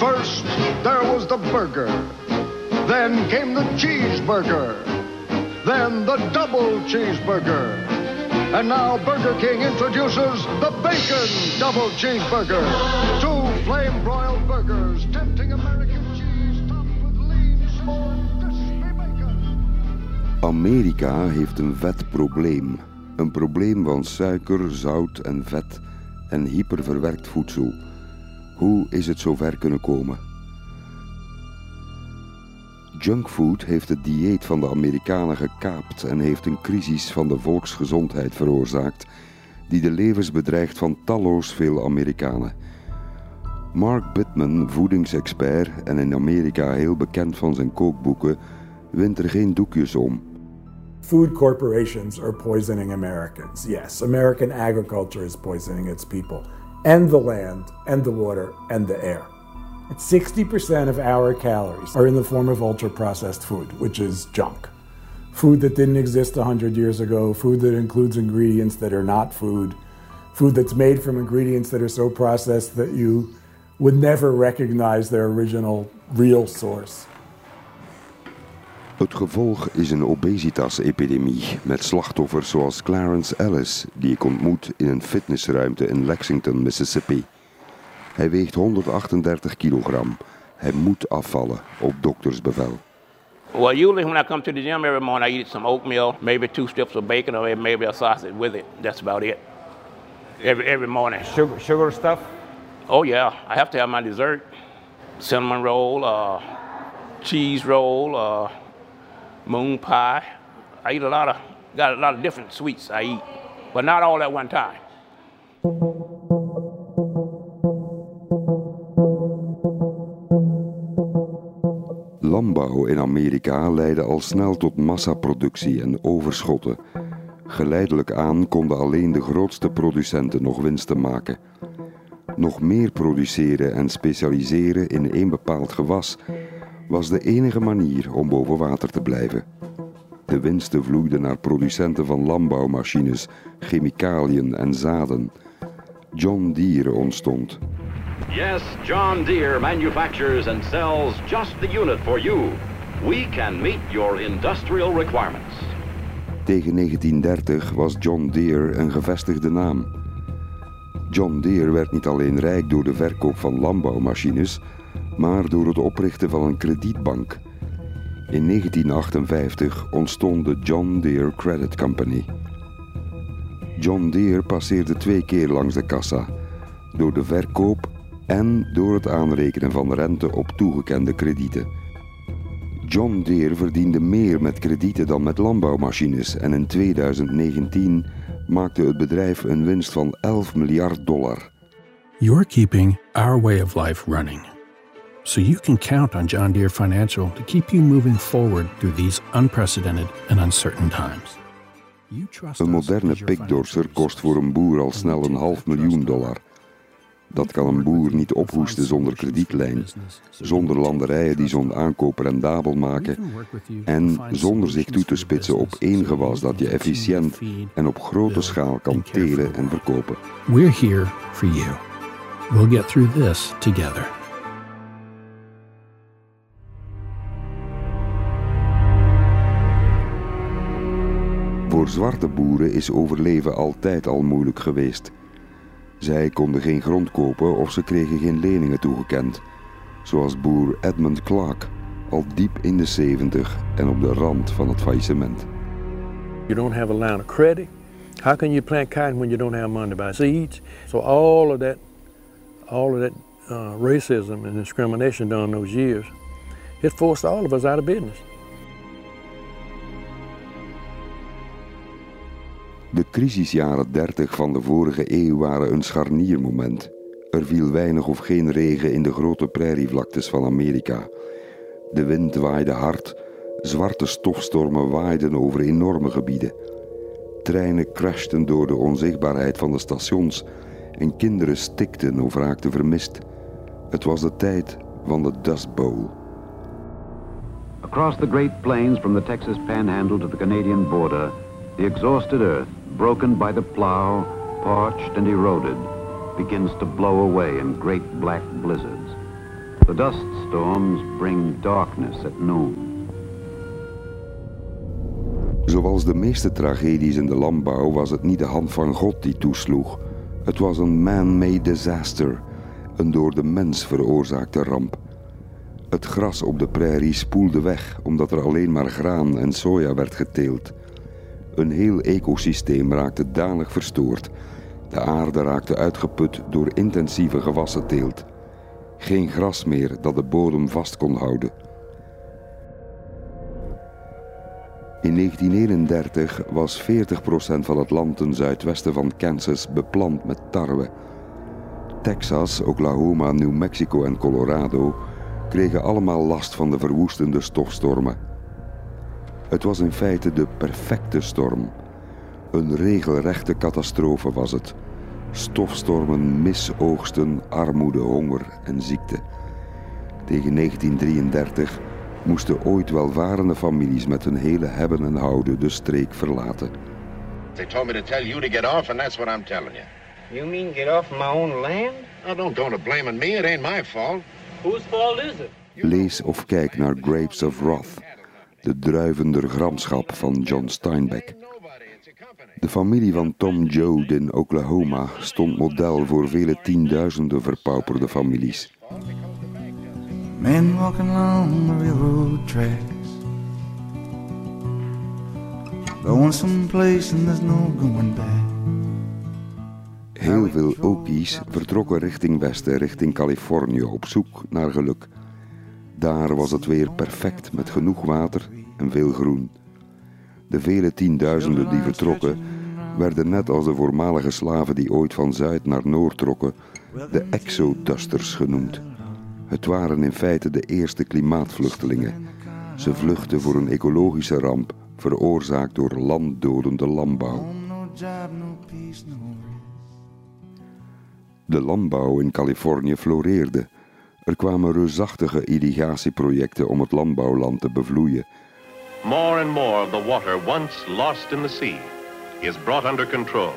First, there was the burger. Then came the cheeseburger. Then the double cheeseburger. And now Burger King introduces the Bacon Double Cheeseburger. Two flame broiled burgers, tempting American cheese, topped with lean, small, crispy bacon. Amerika heeft een vetprobleem. Een probleem van suiker, zout en vet en hyperverwerkt voedsel. Hoe is het zover kunnen komen? Junkfood heeft het dieet van de Amerikanen gekaapt en heeft een crisis van de volksgezondheid veroorzaakt die de levens bedreigt van talloos veel Amerikanen. Mark Bittman, voedingsexpert en in Amerika heel bekend van zijn kookboeken, wint er geen doekjes om. Food corporations are poisoning Americans. Yes, American agriculture is poisoning its people, and the land, and the water, and the air. 60% of our calories are in the form of ultra processed food, which is junk. Food that didn't exist 100 years ago, food that includes ingredients that are not food, food that's made from ingredients that are so processed that you would never recognize their original real source. Het gevolg is een obesitas-epidemie met slachtoffers zoals Clarence Ellis, die ik ontmoet in een fitnessruimte in Lexington, Mississippi. Hij weegt 138 kilogram. Hij moet afvallen op doktersbevel. Well, usually when I come to the gym every morning, I eat some oatmeal, maybe two strips of bacon, or maybe a sausage with it. That's about it. Every every morning. Sugar, sugar stuff? Oh yeah, I have to have my dessert: cinnamon roll, uh, cheese roll, uh, moon pie. I eat a lot of got a lot of different sweets I eat, but not all at one time. Landbouw in Amerika leidde al snel tot massaproductie en overschotten. Geleidelijk aan konden alleen de grootste producenten nog winsten maken. Nog meer produceren en specialiseren in één bepaald gewas was de enige manier om boven water te blijven. De winsten vloeiden naar producenten van landbouwmachines, chemicaliën en zaden. John Deere ontstond. Yes, John Deere manufactures and sells just the unit for you. We can meet your industrial requirements. Tegen 1930 was John Deere een gevestigde naam. John Deere werd niet alleen rijk door de verkoop van landbouwmachines, maar door het oprichten van een kredietbank. In 1958 ontstond de John Deere Credit Company. John Deere passeerde twee keer langs de kassa, door de verkoop en door het aanrekenen van rente op toegekende kredieten. John Deere verdiende meer met kredieten dan met landbouwmachines en in 2019 maakte het bedrijf een winst van 11 miljard dollar. You're keeping our way of life running. So you can count on John Deere Financial to keep you moving forward through these unprecedented and uncertain times. Een moderne pikdorser kost voor een boer al snel een half miljoen dollar. Dat kan een boer niet ophoesten zonder kredietlijn, zonder landerijen die zo'n aankoop rendabel maken en zonder zich toe te spitsen op één gewas dat je efficiënt en op grote schaal kan telen en verkopen. We're here for you. We'll get through this together. Voor zwarte boeren is overleven altijd al moeilijk geweest. Zij konden geen grond kopen of ze kregen geen leningen toegekend. Zoals boer Edmund Clark, al diep in de 70 en op de rand van het faillissement. You don't have a line of credit. How can you plant cotton when you don't have money to buy seeds? So all of that, all of that uh, racism and discrimination done those years, it forced all of us out of business. De crisisjaren 30 van de vorige eeuw waren een scharniermoment. Er viel weinig of geen regen in de grote prairievlaktes van Amerika. De wind waaide hard, zwarte stofstormen waaiden over enorme gebieden. Treinen crashten door de onzichtbaarheid van de stations en kinderen stikten of raakten vermist. Het was de tijd van de Dust Bowl. Across the Great Plains from the Texas Panhandle to the Canadian border, the exhausted earth broken by the plow, parched and eroded, begins to blow away in great black blizzards. The dust storms bring darkness at noon. Zoals de meeste tragedies in de landbouw was het niet de hand van God die toesloeg. Het was een man-made disaster, een door de mens veroorzaakte ramp. Het gras op de prairie spoelde weg omdat er alleen maar graan en soja werd geteeld. Een heel ecosysteem raakte danig verstoord. De aarde raakte uitgeput door intensieve gewassenteelt. Geen gras meer dat de bodem vast kon houden. In 1931 was 40% van het land ten zuidwesten van Kansas beplant met tarwe. Texas, Oklahoma, New Mexico en Colorado kregen allemaal last van de verwoestende stofstormen. Het was in feite de perfecte storm. Een regelrechte catastrofe was het. Stofstormen, misoogsten, armoede, honger en ziekte. Tegen 1933 moesten ooit welvarende families met hun hele hebben en houden de streek verlaten. They told me to tell you to get off, and that's what I'm telling you. You mean get off my own land? Now, don't go to blaming me. It ain't my fault. Whose fault is it? Lees of kijk naar Grapes of Wrath, de druivende gramschap van John Steinbeck. De familie van Tom Joad in Oklahoma stond model voor vele tienduizenden verpauperde families. Men walking along the railroad tracks. Going someplace and there's no going back. Heel veel Okies vertrokken richting westen, richting Californië, op zoek naar geluk. Daar was het weer perfect met genoeg water en veel groen. De vele tienduizenden die vertrokken werden net als de voormalige slaven die ooit van zuid naar noord trokken, de exodusters genoemd. Het waren in feite de eerste klimaatvluchtelingen. Ze vluchtten voor een ecologische ramp veroorzaakt door landdodende landbouw. De landbouw in Californië floreerde. Er kwamen reusachtige irrigatieprojecten om het landbouwland te bevloeien. More and more of the water once lost in the sea is brought under control.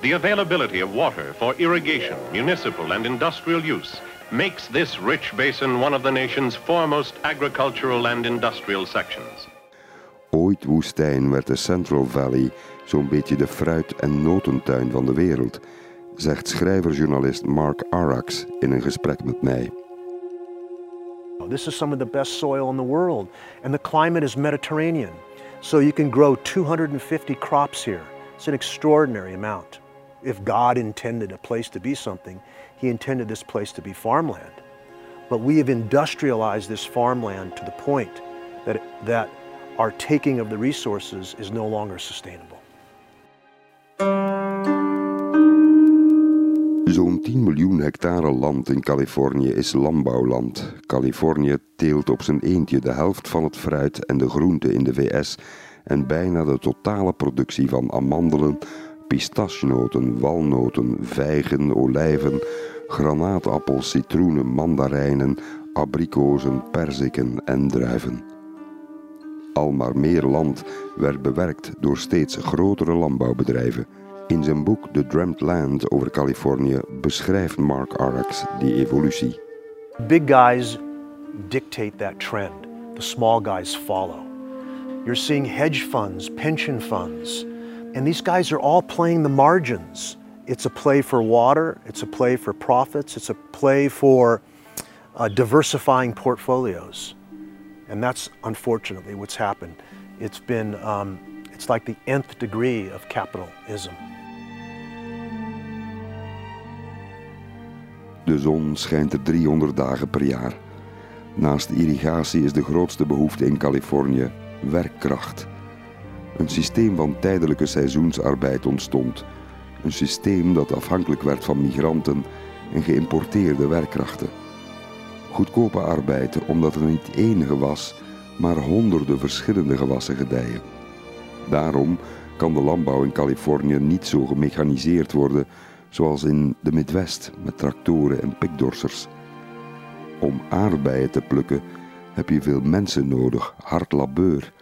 The availability of water for irrigation, municipal and industrial use makes this rich basin one of the nation's foremost agricultural and industrial sections. Ooit woestijn werd de Central Valley zo'n beetje de fruit- en notentuin van de wereld, zegt schrijver-journalist Mark Arax in een gesprek met mij. This is some of the best soil in the world, and the climate is Mediterranean. So you can grow 250 crops here. It's an extraordinary amount. If God intended a place to be something, He intended this place to be farmland. But we have industrialized this farmland to the point that, that our taking of the resources is no longer sustainable. Zo'n 10 miljoen hectare land in Californië is landbouwland. Californië teelt op zijn eentje de helft van het fruit en de groenten in de VS en bijna de totale productie van amandelen, pistachenoten, walnoten, vijgen, olijven, granaatappels, citroenen, mandarijnen, abrikozen, perziken en druiven. Al maar meer land werd bewerkt door steeds grotere landbouwbedrijven. In zijn boek The Dreamt Land over Californië beschrijft Mark Arax die evolutie. Big guys dictate that trend, the small guys follow. You're seeing hedge funds, pension funds, and these guys are all playing the margins. It's a play for water, it's a play for profits, it's a play for uh, diversifying portfolios. And that's unfortunately what's happened. It's been, um, it's like the nth degree of capitalism. De zon schijnt er 300 dagen per jaar. Naast irrigatie is de grootste behoefte in Californië werkkracht. Een systeem van tijdelijke seizoensarbeid ontstond. Een systeem dat afhankelijk werd van migranten en geïmporteerde werkkrachten. Goedkope arbeid omdat er niet één gewas, maar honderden verschillende gewassen gedijen. Daarom kan de landbouw in Californië niet zo gemechaniseerd worden zoals in de Midwest met tractoren en pikdorsers. Om aardbeien te plukken heb je veel mensen nodig, hard labeur.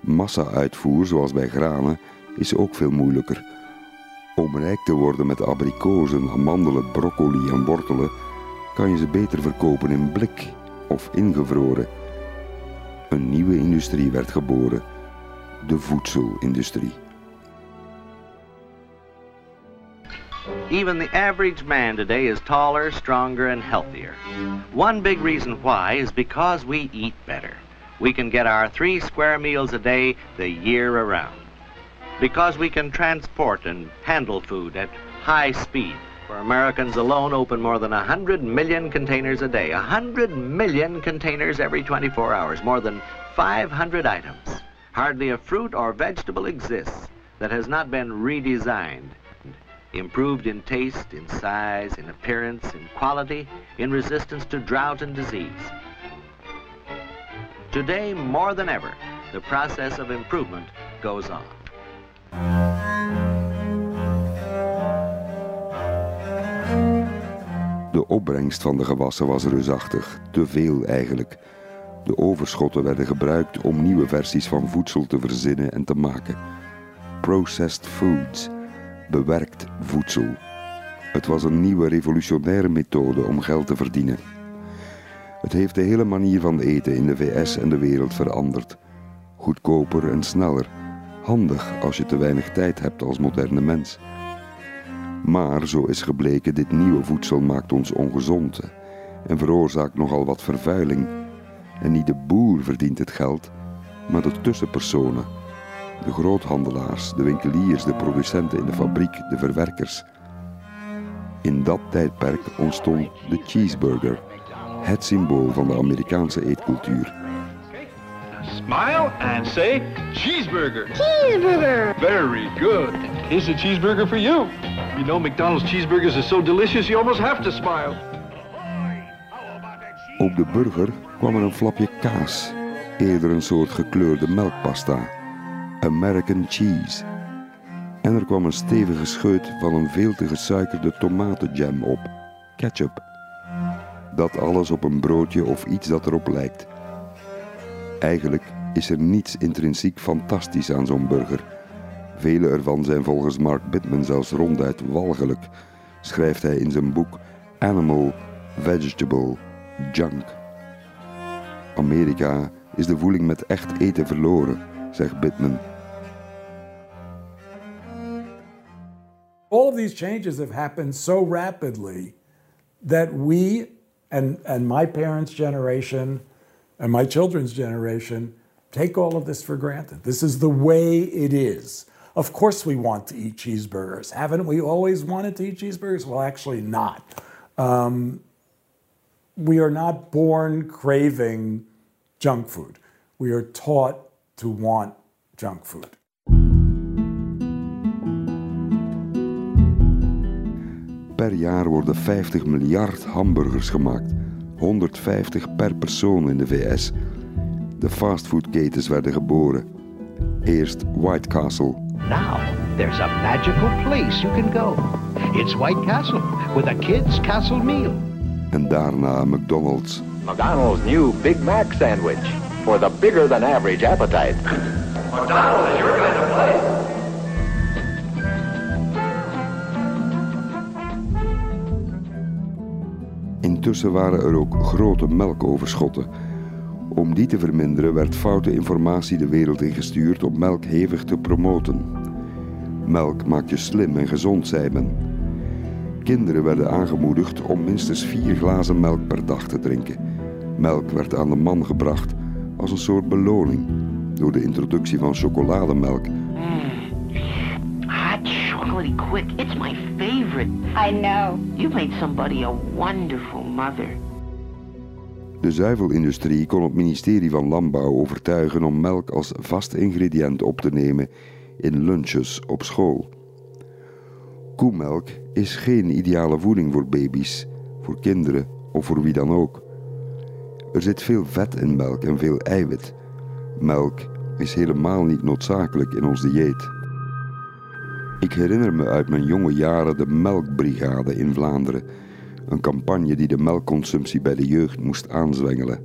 Massa-uitvoer, zoals bij granen, is ook veel moeilijker. Om rijk te worden met abrikozen, amandelen, broccoli en wortelen kan je ze beter verkopen in blik of ingevroren. Een nieuwe industrie werd geboren, de voedselindustrie. Even the average man today is taller, stronger, and healthier. One big reason why is because we eat better. We can get our three square meals a day the year around. Because we can transport and handle food at high speed. For Americans alone open more than 100 million containers a day. 100 million containers every 24 hours. More than 500 items. Hardly a fruit or vegetable exists that has not been redesigned improved in taste, in size, in appearance, in quality, in resistance to drought and disease. Today, more than ever, the process of improvement goes on. De opbrengst van de gewassen was reusachtig, te veel eigenlijk. De overschotten werden gebruikt om nieuwe versies van voedsel te verzinnen en te maken. Processed foods, bewerkt voedsel. Het was een nieuwe revolutionaire methode om geld te verdienen. Het heeft de hele manier van eten in de VS en de wereld veranderd. Goedkoper en sneller. Handig als je te weinig tijd hebt als moderne mens. Maar zo is gebleken, dit nieuwe voedsel maakt ons ongezond en veroorzaakt nogal wat vervuiling. En niet de boer verdient het geld, maar de tussenpersonen. De groothandelaars, de winkeliers, de producenten in de fabriek, de verwerkers. In dat tijdperk ontstond de cheeseburger, het symbool van de Amerikaanse eetcultuur. Smile and say cheeseburger. Cheeseburger. Very good. Here's a cheeseburger for you. You know McDonald's cheeseburgers are so delicious you almost have to smile. Op de burger kwam er een flapje kaas, eerder een soort gekleurde melkpasta, American cheese. En er kwam een stevige scheut van een veel te gesuikerde tomatenjam op, ketchup. Dat alles op een broodje of iets dat erop lijkt. Eigenlijk is er niets intrinsiek fantastisch aan zo'n burger. Vele ervan zijn volgens Mark Bittman zelfs ronduit walgelijk, schrijft hij in zijn boek Animal Vegetable Junk. Amerika is de voeling met echt eten verloren, zegt Bittman. All of these changes have happened so rapidly that we and, and my parents' generation and my children's generation take all of this for granted. This is the way it is. Of course, we want to eat cheeseburgers. Haven't we always wanted to eat cheeseburgers? Well, actually, not. Um, we are not born craving junk food. We are taught to want junk food. Per jaar worden 50 miljard hamburgers gemaakt, 150 per persoon in de VS. De fastfoodketens werden geboren. Eerst White Castle. Now, there's a magical place you can go. It's White Castle with a kids' castle meal. En daarna McDonald's. McDonald's new Big Mac sandwich for the bigger than average appetite. McDonald's, you're going to play. Intussen waren er ook grote melkoverschotten. Om die te verminderen werd foute informatie de wereld ingestuurd om melk hevig te promoten. Melk maakt je slim en gezond, zei men. Kinderen werden aangemoedigd om minstens vier glazen melk per dag te drinken. Melk werd aan de man gebracht als een soort beloning door de introductie van chocolademelk. Quick. It's my favorite. I know. You made somebody a wonderful mother. De zuivelindustrie kon het ministerie van Landbouw overtuigen om melk als vast ingrediënt op te nemen in lunches op school. Koemelk is geen ideale voeding voor baby's, voor kinderen of voor wie dan ook. Er zit veel vet in melk en veel eiwit. Melk is helemaal niet noodzakelijk in ons dieet. Ik herinner me uit mijn jonge jaren de Melkbrigade in Vlaanderen. Een campagne die de melkconsumptie bij de jeugd moest aanzwengelen.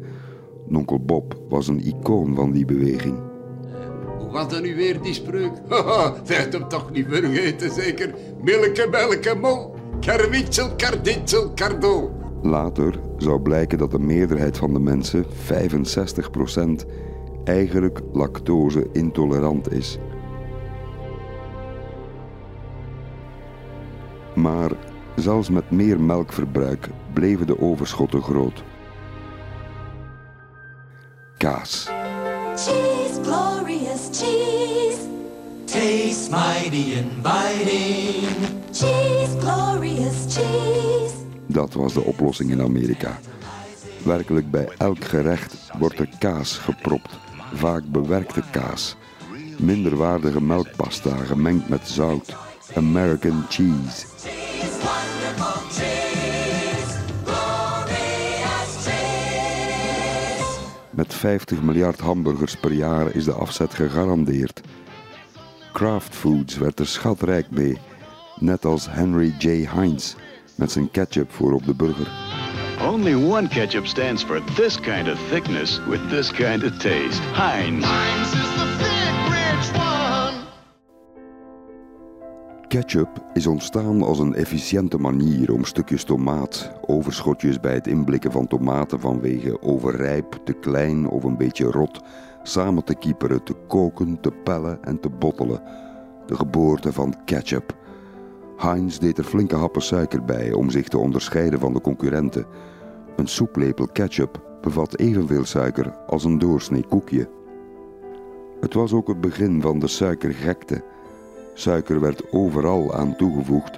Nonkel Bob was een icoon van die beweging. Hoe gaat dat nu weer, die spreuk? Haha, zegt hem toch niet vergeten, zeker? Milke, melke, mol. Karwitsel, karditsel, kardo. Later zou blijken dat de meerderheid van de mensen, 65%, eigenlijk lactose-intolerant is. Maar zelfs met meer melkverbruik bleven de overschotten groot. Kaas. Cheese, glorious cheese. Tastes mighty inviting. Cheese, glorious cheese. Dat was de oplossing in Amerika. Werkelijk bij elk gerecht wordt er kaas gepropt, vaak bewerkte kaas. Minderwaardige melkpasta gemengd met zout. American cheese. Met 50 miljard hamburgers per jaar is de afzet gegarandeerd. Kraft Foods werd er schatrijk mee, net als Henry J. Heinz met zijn ketchup voor op de burger. Only one ketchup stands for this kind of thickness with this kind of taste. Heinz. Heinz is the thick, rich one. Ketchup is ontstaan als een efficiënte manier om stukjes tomaat, overschotjes bij het inblikken van tomaten vanwege overrijp, te klein of een beetje rot, samen te kieperen, te koken, te pellen en te bottelen. De geboorte van ketchup. Heinz deed er flinke happen suiker bij om zich te onderscheiden van de concurrenten. Een soeplepel ketchup bevat evenveel suiker als een doorsnee koekje. Het was ook het begin van de suikergekte. Suiker werd overal aan toegevoegd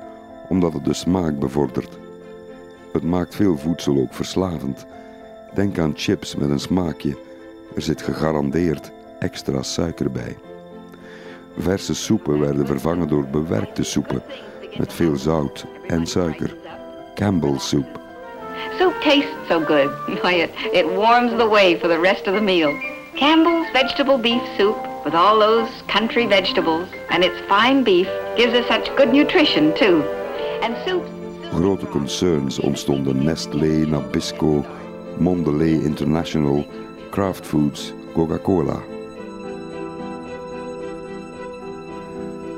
omdat het de smaak bevordert. Het maakt veel voedsel ook verslavend. Denk aan chips met een smaakje. Er zit gegarandeerd extra suiker bij. Verse soepen werden vervangen door bewerkte soepen met veel zout en suiker. Campbell's soup. Soup tastes so good. It warms the way for the rest of the meal. Campbell's vegetable beef soup with all those country vegetables and its fine beef gives us such good nutrition too. And. Grote concerns ontstonden Nestlé, Nabisco, Mondelez International, Kraft Foods, Coca-Cola.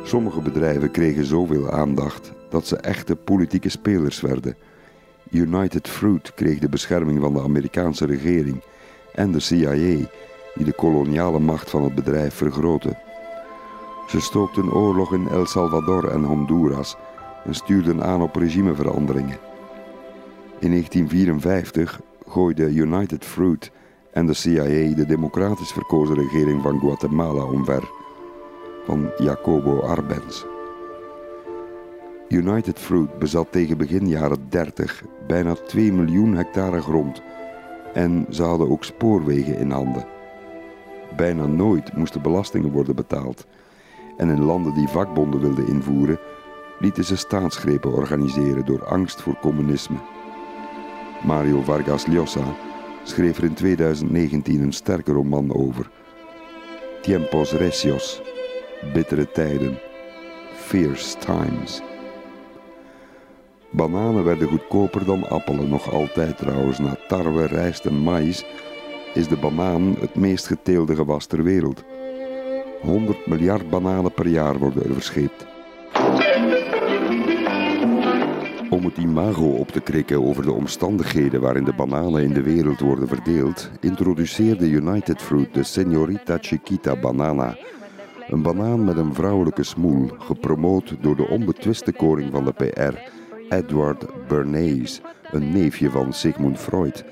Sommige bedrijven kregen zoveel aandacht dat ze echte politieke spelers werden. United Fruit kreeg de bescherming van de Amerikaanse regering en de CIA, die de koloniale macht van het bedrijf vergrootte. Ze stookten oorlog in El Salvador en Honduras en stuurden aan op regimeveranderingen. In 1954 gooide United Fruit en de CIA de democratisch verkozen regering van Guatemala omver van Jacobo Arbenz. United Fruit bezat tegen begin jaren 30 bijna 2 miljoen hectare grond en ze hadden ook spoorwegen in handen. Bijna nooit moesten belastingen worden betaald en in landen die vakbonden wilden invoeren, lieten ze staatsgrepen organiseren door angst voor communisme. Mario Vargas Llosa schreef er in 2019 een sterke roman over. Tiempos Recios, bittere tijden, fierce times. Bananen werden goedkoper dan appelen, nog altijd trouwens. Na tarwe, rijst en maïs is de banaan het meest geteelde gewas ter wereld. 100 miljard bananen per jaar worden er verscheept. Om het imago op te krikken over de omstandigheden waarin de bananen in de wereld worden verdeeld, introduceerde United Fruit de Señorita Chiquita Banana. Een banaan met een vrouwelijke smoel, gepromoot door de onbetwiste koning van de PR, Edward Bernays, een neefje van Sigmund Freud.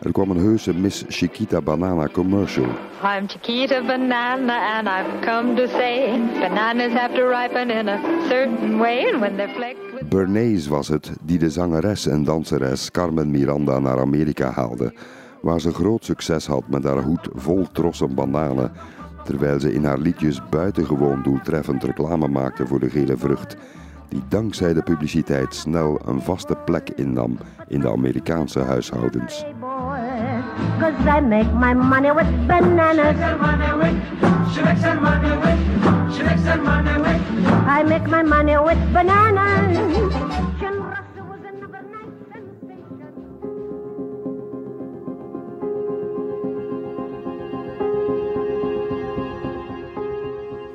Er kwam een heuse Miss Chiquita Banana commercial. I'm Chiquita Banana and I've come to say bananas have to ripen in a certain way and when they're flecked with... Bernays was het die de zangeres en danseres Carmen Miranda naar Amerika haalde, waar ze groot succes had met haar hoed vol trossen bananen, terwijl ze in haar liedjes buitengewoon doeltreffend reclame maakte voor de gele vrucht, die dankzij de publiciteit snel een vaste plek innam in de Amerikaanse huishoudens. Cause I make my money with bananas. She makes her money with, she makes her money with. I make my money with bananas. Chimborazo was an overnight sensation.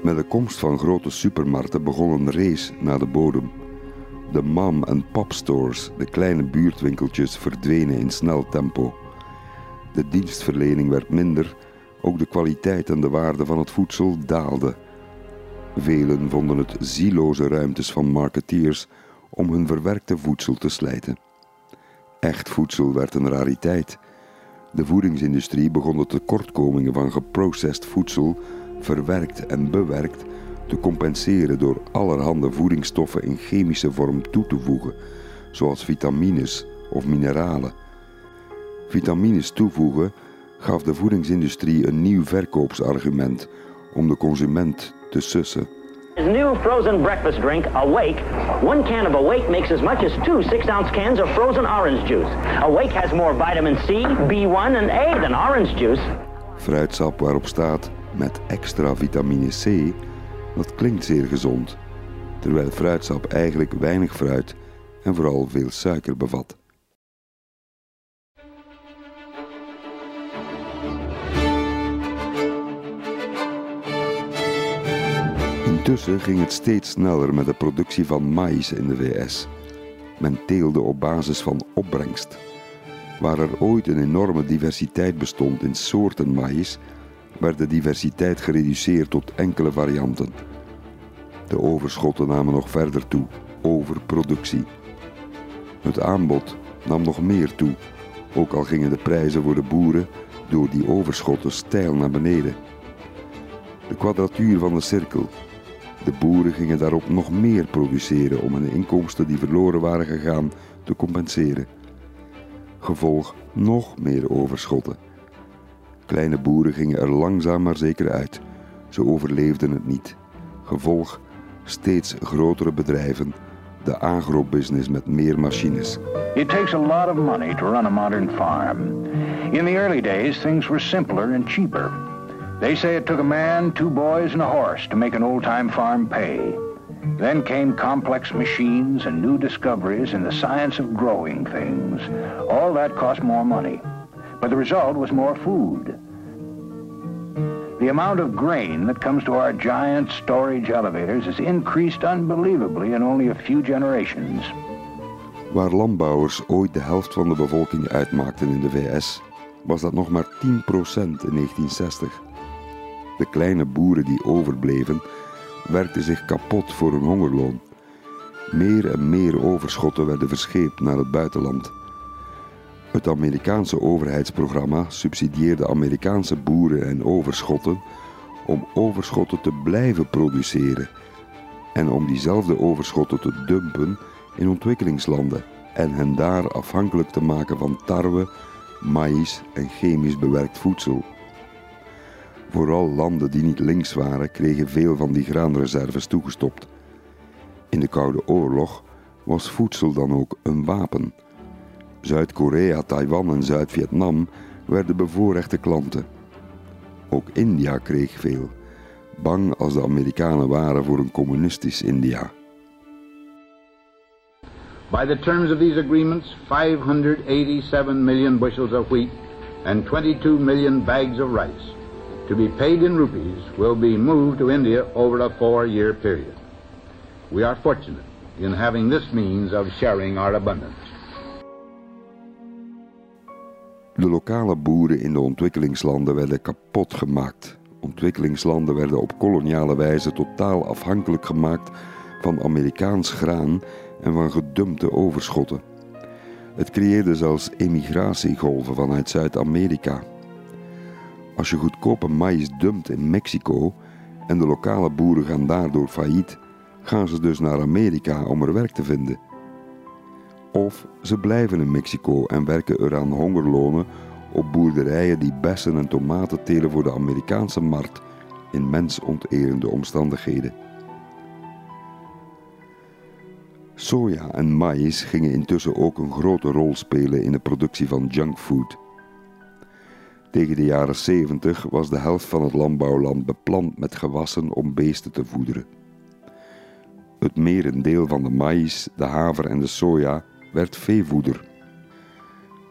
Met de komst van grote supermarkten begon een race naar de bodem. De mom- en popstores, de kleine buurtwinkeltjes, verdwenen in snel tempo. De dienstverlening werd minder, ook de kwaliteit en de waarde van het voedsel daalden. Velen vonden het zieloze ruimtes van marketeers om hun verwerkte voedsel te slijten. Echt voedsel werd een rariteit. De voedingsindustrie begon de tekortkomingen van geprocessed voedsel, verwerkt en bewerkt, te compenseren door allerhande voedingsstoffen in chemische vorm toe te voegen, zoals vitamines of mineralen. Vitamines toevoegen gaf de voedingsindustrie een nieuw verkoopsargument om de consument te sussen. His new frozen breakfast drink, Awake. One can of Awake makes as much as two six-ounce cans of frozen orange juice. Awake has more vitamin C, B1 and A than orange juice. Fruitsap waarop staat met extra vitamine C, dat klinkt zeer gezond, terwijl fruitsap eigenlijk weinig fruit en vooral veel suiker bevat. Intussen ging het steeds sneller met de productie van maïs in de VS. Men teelde op basis van opbrengst. Waar er ooit een enorme diversiteit bestond in soorten maïs, werd de diversiteit gereduceerd tot enkele varianten. De overschotten namen nog verder toe, overproductie. Het aanbod nam nog meer toe, ook al gingen de prijzen voor de boeren door die overschotten steil naar beneden. De kwadratuur van de cirkel de boeren gingen daarop nog meer produceren om hun inkomsten die verloren waren gegaan te compenseren. Gevolg nog meer overschotten. Kleine boeren gingen er langzaam maar zeker uit. Ze overleefden het niet. Gevolg steeds grotere bedrijven, de agrobusiness met meer machines. It takes a lot of money to run a modern farm. In the early days, things were simpler and cheaper. They say it took a man, two boys, and a horse to make an old-time farm pay. Then came complex machines and new discoveries in the science of growing things. All that cost more money. But the result was more food. The amount of grain that comes to our giant storage elevators has increased unbelievably in only a few generations. Waar landbouwers ooit de helft van de bevolking uitmaakten in de VS, was dat nog maar 10% in 1960. De kleine boeren die overbleven, werkten zich kapot voor hun hongerloon. Meer en meer overschotten werden verscheept naar het buitenland. Het Amerikaanse overheidsprogramma subsidieerde Amerikaanse boeren en overschotten om overschotten te blijven produceren en om diezelfde overschotten te dumpen in ontwikkelingslanden en hen daar afhankelijk te maken van tarwe, maïs en chemisch bewerkt voedsel. Vooral landen die niet links waren, kregen veel van die graanreserves toegestopt. In de Koude Oorlog was voedsel dan ook een wapen. Zuid-Korea, Taiwan en Zuid-Vietnam werden bevoorrechte klanten. Ook India kreeg veel, bang als de Amerikanen waren voor een communistisch India. By the terms of these agreements, 587 million bushels of wheat and 22 million bags of rice to be paid in rupees will be moved to India over a four-year period. We are fortunate in having this means of sharing our abundance. De lokale boeren in de ontwikkelingslanden werden kapot gemaakt. Ontwikkelingslanden werden op koloniale wijze totaal afhankelijk gemaakt van Amerikaans graan en van gedumpte overschotten. Het creëerde zelfs emigratiegolven vanuit Zuid-Amerika. Als je goedkope maïs dumpt in Mexico en de lokale boeren gaan daardoor failliet, gaan ze dus naar Amerika om er werk te vinden. Of ze blijven in Mexico en werken er aan hongerlonen op boerderijen die bessen en tomaten telen voor de Amerikaanse markt in mensonterende omstandigheden. Soja en maïs gingen intussen ook een grote rol spelen in de productie van junkfood. Tegen de jaren 70 was de helft van het landbouwland beplant met gewassen om beesten te voederen. Het merendeel van de maïs, de haver en de soja werd veevoeder.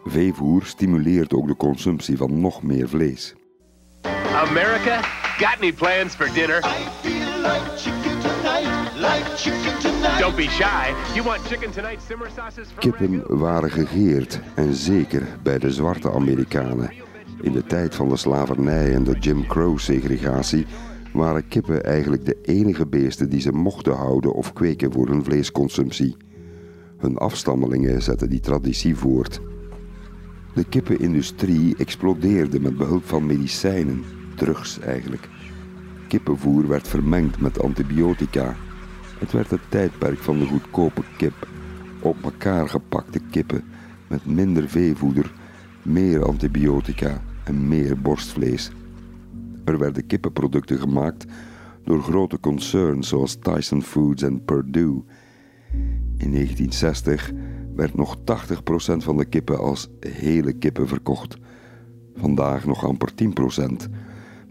Veevoer stimuleert ook de consumptie van nog meer vlees. America, got any plans for dinner? I feel like chicken tonight. like chicken tonight. Don't be shy. You want chicken tonight simmer sauces from Kippen waren gegeerd en zeker bij de zwarte Amerikanen. In de tijd van de slavernij en de Jim Crow-segregatie waren kippen eigenlijk de enige beesten die ze mochten houden of kweken voor hun vleesconsumptie. Hun afstammelingen zetten die traditie voort. De kippenindustrie explodeerde met behulp van medicijnen, drugs eigenlijk. Kippenvoer werd vermengd met antibiotica. Het werd het tijdperk van de goedkope kip. Op elkaar gepakte kippen met minder veevoeder, meer antibiotica en meer borstvlees. Er werden kippenproducten gemaakt door grote concerns zoals Tyson Foods en Purdue. In 1960 werd nog 80% van de kippen als hele kippen verkocht. Vandaag nog amper 10%.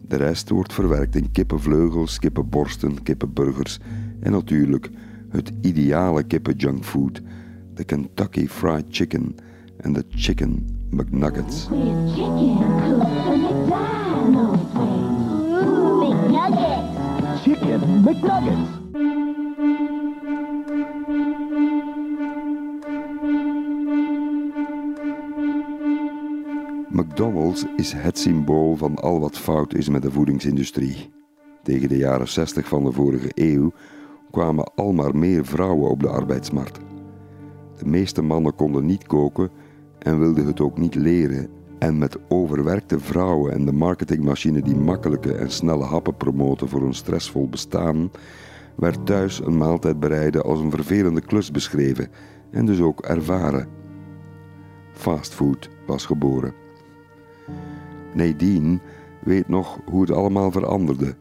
De rest wordt verwerkt in kippenvleugels, kippenborsten, kippenburgers en natuurlijk het ideale kippenjunkfood, de Kentucky Fried Chicken en de Chicken McNuggets. Chicken McNuggets. McDonald's is het symbool van al wat fout is met de voedingsindustrie. Tegen de jaren 60 van de vorige eeuw kwamen al maar meer vrouwen op de arbeidsmarkt. De meeste mannen konden niet koken en wilden het ook niet leren. En met overwerkte vrouwen en de marketingmachine die makkelijke en snelle happen promoten voor een stressvol bestaan, werd thuis een maaltijd bereiden als een vervelende klus beschreven en dus ook ervaren. Fastfood was geboren. Nadine weet nog hoe het allemaal veranderde.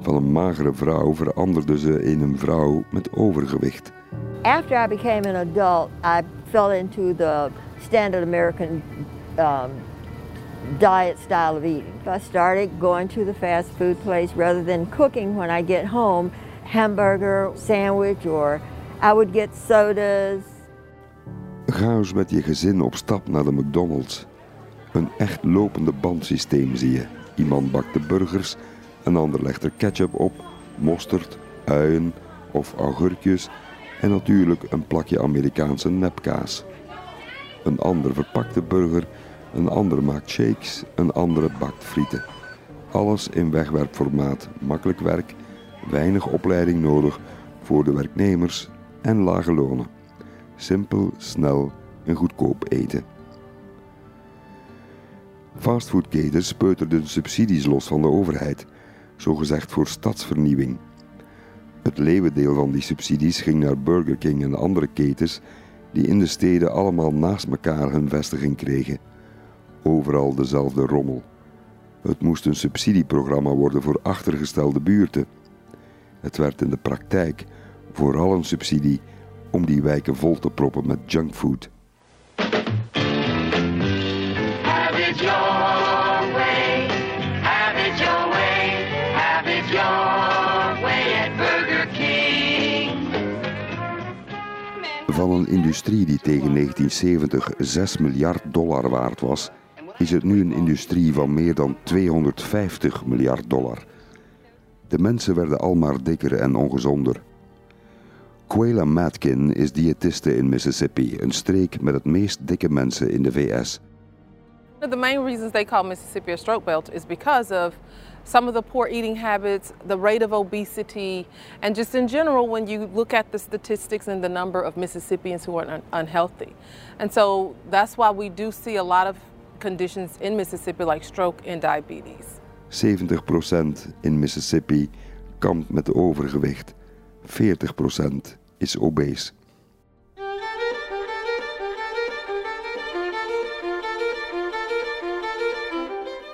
Van een magere vrouw veranderde ze in een vrouw met overgewicht. After I became an adult, I fell into the standard American um, diet style of eating. I started going to the fast food place rather than cooking when I get home, hamburger, sandwich, or I would get sodas. Ga met je gezin op stap naar de McDonald's. Een echt lopende bandsysteem zie je. Iemand bakt de burgers, een ander legt er ketchup op, mosterd, uien of augurkjes en natuurlijk een plakje Amerikaanse nepkaas. Een ander verpakt de burger, een ander maakt shakes, een andere bakt frieten. Alles in wegwerpformaat, makkelijk werk, weinig opleiding nodig voor de werknemers en lage lonen. Simpel, snel en goedkoop eten. Fastfoodketens peuterden subsidies los van de overheid, zogezegd voor stadsvernieuwing. Het leeuwendeel van die subsidies ging naar Burger King en andere ketens die in de steden allemaal naast elkaar hun vestiging kregen. Overal dezelfde rommel. Het moest een subsidieprogramma worden voor achtergestelde buurten. Het werd in de praktijk vooral een subsidie om die wijken vol te proppen met junkfood. Van een industrie die tegen 1970 6 miljard dollar waard was, is het nu een industrie van meer dan 250 miljard dollar. De mensen werden al maar dikker en ongezonder. Quayla Matkin is diëtiste in Mississippi, een streek met het meest dikke mensen in de VS. The main reasons they call Mississippi a stroke belt is because of some of the poor eating habits, the rate of obesity, and just in general, when you look at the statistics and the number of Mississippians who are un- unhealthy. And so that's why we do see a lot of conditions in Mississippi like stroke and diabetes. 70% in Mississippi kampt met overgewicht. 40% is obese.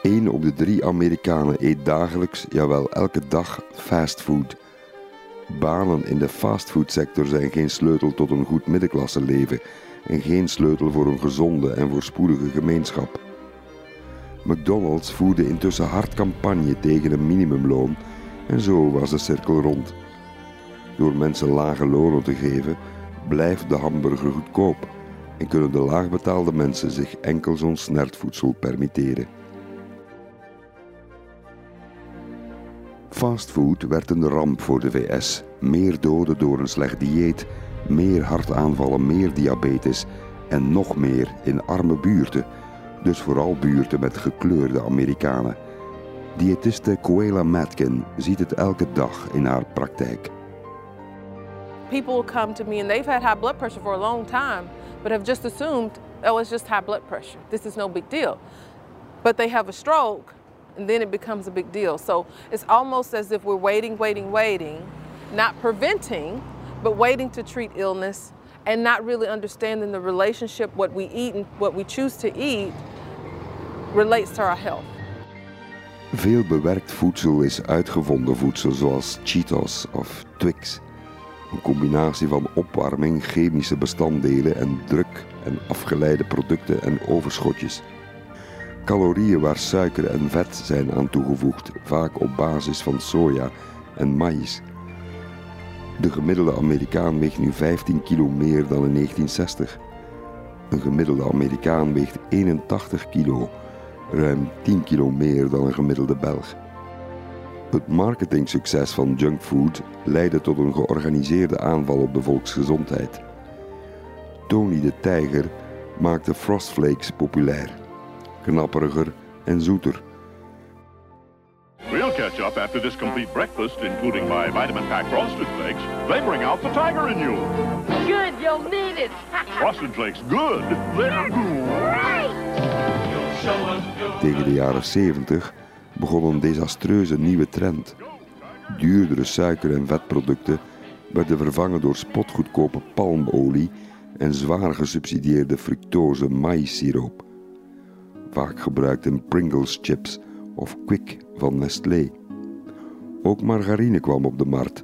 Eén op de drie Amerikanen eet dagelijks, jawel elke dag, fastfood. Banen in de fastfoodsector zijn geen sleutel tot een goed middenklasse leven en geen sleutel voor een gezonde en voorspoedige gemeenschap. McDonald's voerde intussen hard campagne tegen een minimumloon en zo was de cirkel rond. Door mensen lage lonen te geven, blijft de hamburger goedkoop en kunnen de laagbetaalde mensen zich enkel zo'n snertvoedsel permitteren. Fastfood werd een ramp voor de VS. Meer doden door een slecht dieet, meer hartaanvallen, meer diabetes en nog meer in arme buurten. Dus vooral buurten met gekleurde Amerikanen. Diëtiste Coela Matkin ziet het elke dag in haar praktijk. People come to me and they've had high blood pressure for a long time, but have just assumed, oh, it's just high blood pressure. This is no big deal. But they have a stroke and then it becomes a big deal. So it's almost as if we're waiting, waiting, waiting, not preventing, but waiting to treat illness and not really understanding the relationship what we eat and what we choose to eat relates to our health. Veel bewerkt voedsel is uitgevonden voedsel zoals Cheetos of Twix. Een combinatie van opwarming, chemische bestanddelen en druk en afgeleide producten en overschotjes. Calorieën waar suiker en vet zijn aan toegevoegd, vaak op basis van soja en maïs. De gemiddelde Amerikaan weegt nu 15 kilo meer dan in 1960. Een gemiddelde Amerikaan weegt 81 kilo, ruim 10 kilo meer dan een gemiddelde Belg. Het marketingsucces van junkfood leidde tot een georganiseerde aanval op de volksgezondheid. Tony de Tijger maakte Frostflakes populair. Knapperiger en zoeter. We'll catch up after this complete breakfast, including my vitamin pack frosted flakes. They bring out the tiger in you. Good, you'll need it. Frosted flakes, good. They're Tegen de jaren 70 begon een desastreuze nieuwe trend. Duurdere suiker- en vetproducten werden vervangen door spotgoedkope palmolie en zwaar gesubsidieerde fructose maïssiroop. Vaak gebruikt in Pringles chips of Quick van Nestlé. Ook margarine kwam op de markt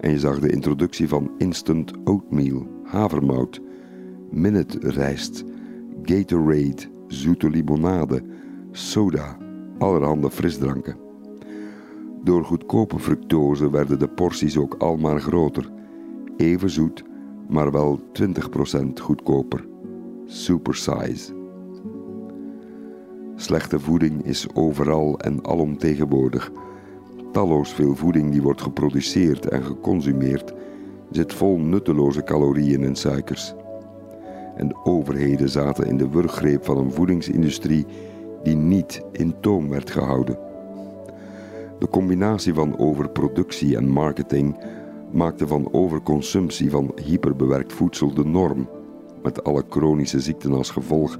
en je zag de introductie van instant oatmeal, havermout, minute rijst, Gatorade, zoete limonade, soda, allerhande frisdranken. Door goedkope fructose werden de porties ook al maar groter. Even zoet, maar wel 20% goedkoper. Supersize. Slechte voeding is overal en alomtegenwoordig. Talloos veel voeding die wordt geproduceerd en geconsumeerd zit vol nutteloze calorieën en suikers. En overheden zaten in de wurggreep van een voedingsindustrie die niet in toom werd gehouden. De combinatie van overproductie en marketing maakte van overconsumptie van hyperbewerkt voedsel de norm, met alle chronische ziekten als gevolg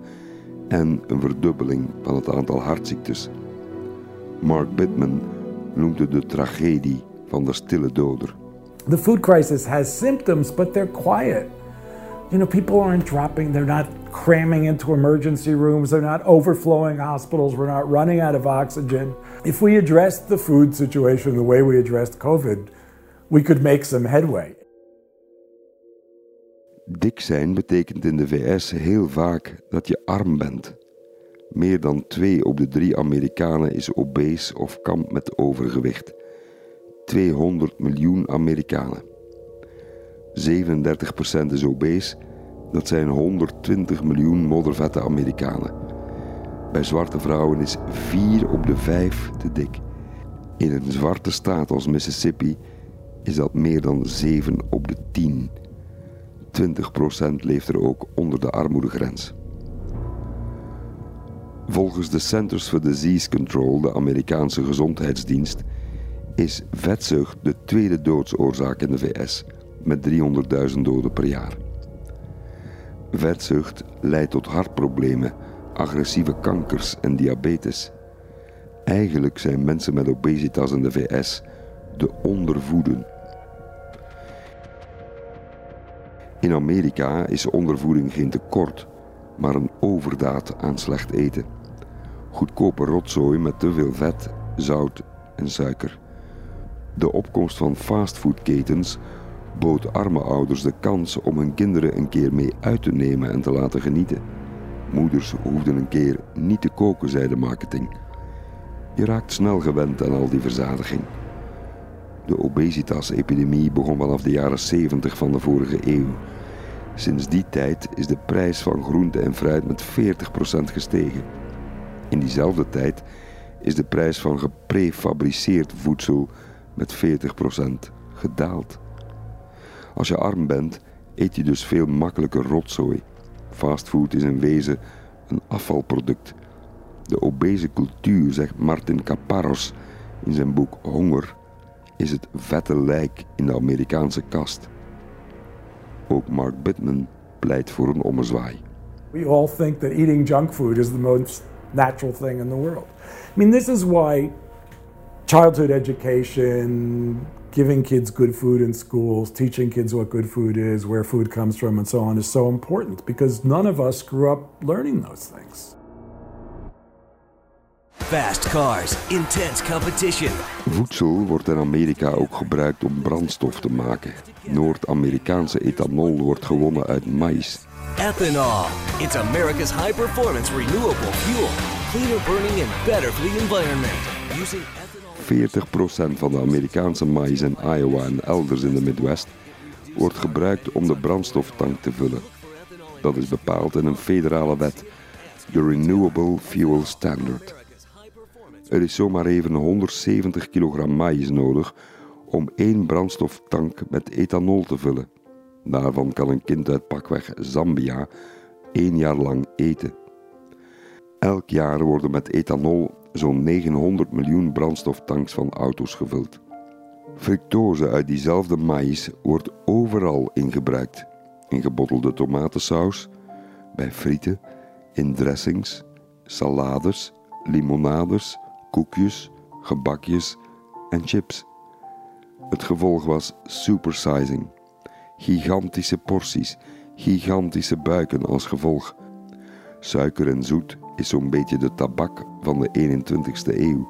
en een verdubbeling van het aantal hartziektes. Mark Bittman noemde de tragedie van de stille doder. The food crisis has symptoms, but they're quiet. You know, people aren't dropping, they're not cramming into emergency rooms, they're not overflowing hospitals, we're not running out of oxygen. If we addressed the food situation the way we addressed COVID, we could make some headway. Dik zijn betekent in de VS heel vaak dat je arm bent. Meer dan twee op de drie Amerikanen is obese of kampt met overgewicht. 200 miljoen Amerikanen. 37% is obese, dat zijn 120 miljoen moddervette Amerikanen. Bij zwarte vrouwen is 4 op de 5 te dik. In een zwarte staat als Mississippi is dat meer dan 7 op de 10. 20% leeft er ook onder de armoedegrens. Volgens de Centers for Disease Control, de Amerikaanse gezondheidsdienst, is vetzucht de tweede doodsoorzaak in de VS, met 300.000 doden per jaar. Vetzucht leidt tot hartproblemen, agressieve kankers en diabetes. Eigenlijk zijn mensen met obesitas in de VS de ondervoeden. In Amerika is ondervoeding geen tekort, maar een overdaad aan slecht eten. Goedkope rotzooi met te veel vet, zout en suiker. De opkomst van fastfoodketens bood arme ouders de kans om hun kinderen een keer mee uit te nemen en te laten genieten. Moeders hoefden een keer niet te koken, zei de marketing. Je raakt snel gewend aan al die verzadiging. De obesitas-epidemie begon vanaf de jaren 70 van de vorige eeuw. Sinds die tijd is de prijs van groente en fruit met 40% gestegen. In diezelfde tijd is de prijs van geprefabriceerd voedsel met 40% gedaald. Als je arm bent, eet je dus veel makkelijker rotzooi. Fastfood is in wezen een afvalproduct. De obese cultuur, zegt Martin Caparros in zijn boek Honger, is het vette lijk in de Amerikaanse kast. Ook Mark Bittman pleit voor een ommezwaai. We all think that eating junk food is the most natural thing in the world. I mean, this is why childhood education, giving kids good food in schools, teaching kids what good food is, where food comes from, and so on is so important because none of us grew up learning those things. Fast cars, intense competition. Voedsel wordt in Amerika ook gebruikt om brandstof te maken. Noord-Amerikaanse ethanol wordt gewonnen uit maïs. Ethanol. It's America's high performance renewable fuel. Cleaner burning and better for the environment. Using 40% van de Amerikaanse maïs in Iowa en elders in de Midwest wordt gebruikt om de brandstoftank te vullen. Dat is bepaald in een federale wet, de Renewable Fuel Standard. Er is zomaar even 170 kilogram maïs nodig om één brandstoftank met ethanol te vullen. Daarvan kan een kind uit pakweg Zambia één jaar lang eten. Elk jaar worden met ethanol zo'n 900 miljoen brandstoftanks van auto's gevuld. Fructose uit diezelfde maïs wordt overal in gebruikt. In gebottelde tomatensaus, bij frieten, in dressings, salades, limonades, koekjes, gebakjes en chips. Het gevolg was supersizing. Gigantische porties, gigantische buiken als gevolg. Suiker en zoet is zo'n beetje de tabak van de 21ste eeuw.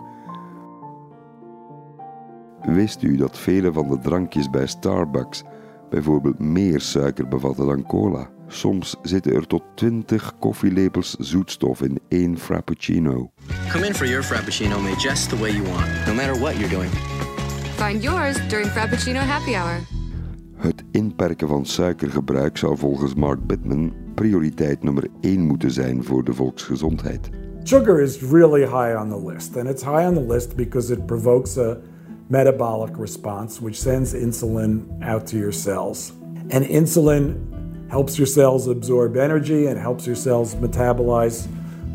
Wist u dat vele van de drankjes bij Starbucks bijvoorbeeld meer suiker bevatten dan cola? Soms zitten er tot 20 koffielepels zoetstof in één frappuccino. Come in for your Frappuccino made just the way you want, no matter what you're doing. Find yours during Frappuccino Happy Hour. Het inperken van suikergebruik zou volgens Mark Bittman prioriteit nummer 1 moeten zijn voor de volksgezondheid. Sugar is really high on the list, and it's high on the list because it provokes a metabolic response which sends insulin out to your cells. And insulin helps your cells absorb energy and helps your cells metabolize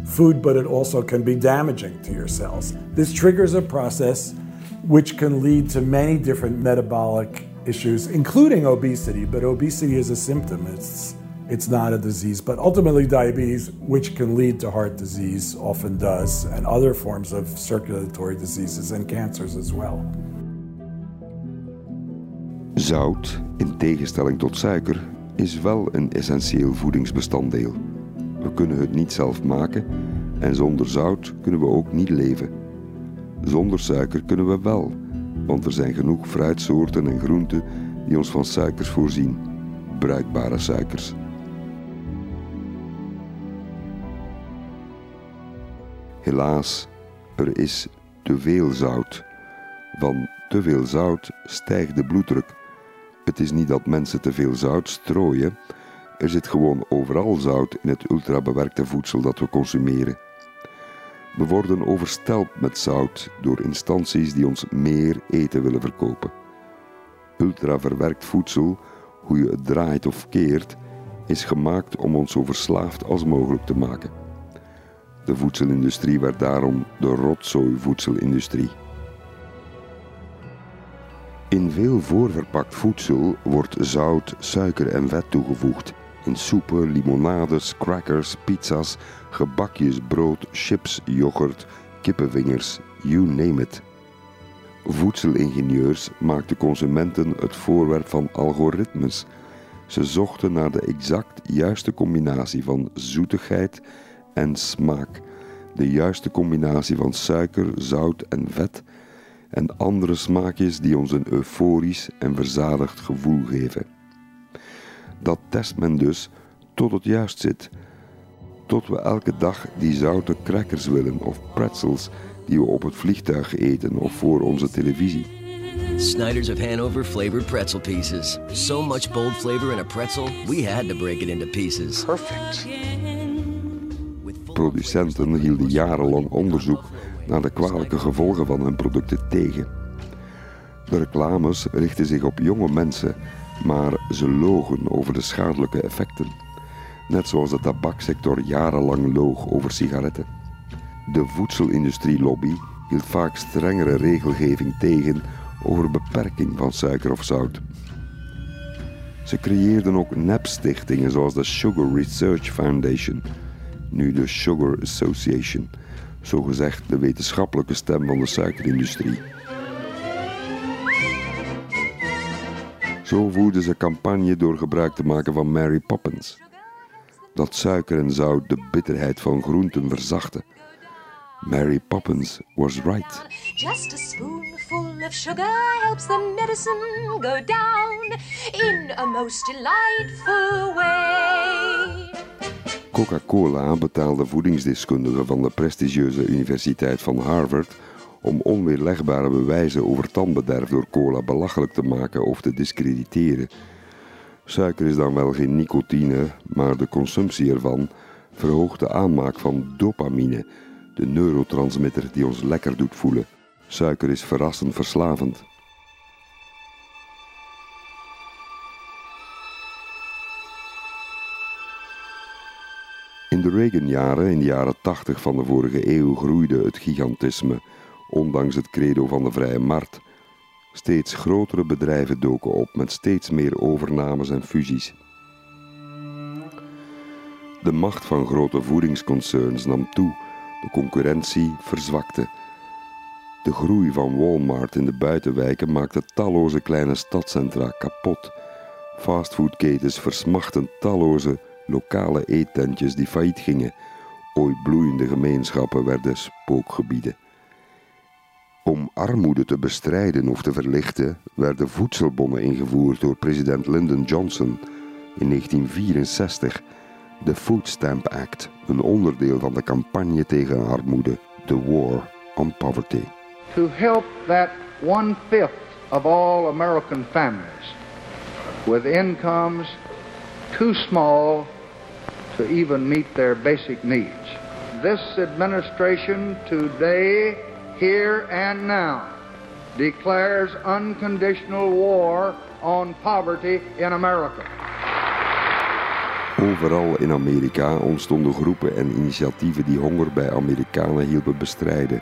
food, but it also can be damaging to your cells. This triggers a process which can lead to many different metabolic issues, including obesity, but obesity is a symptom. It's it's not a disease, but ultimately diabetes, which can lead to heart disease, often does, and other forms of circulatory diseases and cancers as well. Zout, in tegenstelling tot suiker, is wel een essentieel voedingsbestanddeel. We kunnen het niet zelf maken en zonder zout kunnen we ook niet leven. Zonder suiker kunnen we wel, want er zijn genoeg fruitsoorten en groenten die ons van suikers voorzien, bruikbare suikers. Helaas, er is te veel zout. Van te veel zout stijgt de bloeddruk. Het is niet dat mensen te veel zout strooien, er zit gewoon overal zout in het ultrabewerkte voedsel dat we consumeren. We worden overstelpt met zout door instanties die ons meer eten willen verkopen. Ultraverwerkt voedsel, hoe je het draait of keert, is gemaakt om ons zo verslaafd als mogelijk te maken. De voedselindustrie werd daarom de rotzooivoedselindustrie. In veel voorverpakt voedsel wordt zout, suiker en vet toegevoegd. In soepen, limonades, crackers, pizza's, gebakjes, brood, chips, yoghurt, kippenvingers, you name it. Voedselingenieurs maakten consumenten het voorwerp van algoritmes. Ze zochten naar de exact juiste combinatie van zoetigheid en smaak, de juiste combinatie van suiker, zout en vet en andere smaakjes die ons een euforisch en verzadigd gevoel geven. Dat test men dus tot het juist zit, tot we elke dag die zoute crackers willen of pretzels die we op het vliegtuig eten of voor onze televisie. Snyder's of Hanover flavored pretzel pieces. So much bold flavor in a pretzel, we had to break it into pieces. Perfect. Producenten hielden jarenlang onderzoek naar de kwalijke gevolgen van hun producten tegen. De reclames richten zich op jonge mensen, maar ze logen over de schadelijke effecten. Net zoals de tabaksector jarenlang loog over sigaretten. De voedselindustrielobby hield vaak strengere regelgeving tegen over beperking van suiker of zout. Ze creëerden ook nepstichtingen zoals de Sugar Research Foundation, nu de Sugar Association, zogezegd de wetenschappelijke stem van de suikerindustrie. Zo voerden ze campagne door gebruik te maken van Mary Poppins. Dat suiker en zout de bitterheid van groenten verzachten. Mary Poppins was right. Just a spoonful of sugar helps the medicine go down in a most delightful way. Coca-Cola betaalde voedingsdeskundigen van de prestigieuze Universiteit van Harvard om onweerlegbare bewijzen over tandbederf door cola belachelijk te maken of te discrediteren. Suiker is dan wel geen nicotine, maar de consumptie ervan verhoogt de aanmaak van dopamine, de neurotransmitter die ons lekker doet voelen. Suiker is verrassend verslavend. De Reagan-jaren, in de jaren 80 van de vorige eeuw, groeide het gigantisme, ondanks het credo van de vrije markt. Steeds grotere bedrijven doken op met steeds meer overnames en fusies. De macht van grote voedingsconcerns nam toe, de concurrentie verzwakte. De groei van Walmart in de buitenwijken maakte talloze kleine stadcentra kapot. Fastfoodketens versmachten talloze lokale eettentjes die failliet gingen. Ooit bloeiende gemeenschappen werden spookgebieden. Om armoede te bestrijden of te verlichten werden voedselbonnen ingevoerd door president Lyndon Johnson in 1964. De Food Stamp Act, een onderdeel van de campagne tegen armoede, The War on Poverty. To help that one-fifth of all American families with incomes too small to even meet their basic needs. This administration today, here and now, declares unconditional war on poverty in America. Overal in Amerika ontstonden groepen en initiatieven die honger bij Amerikanen hielpen bestrijden,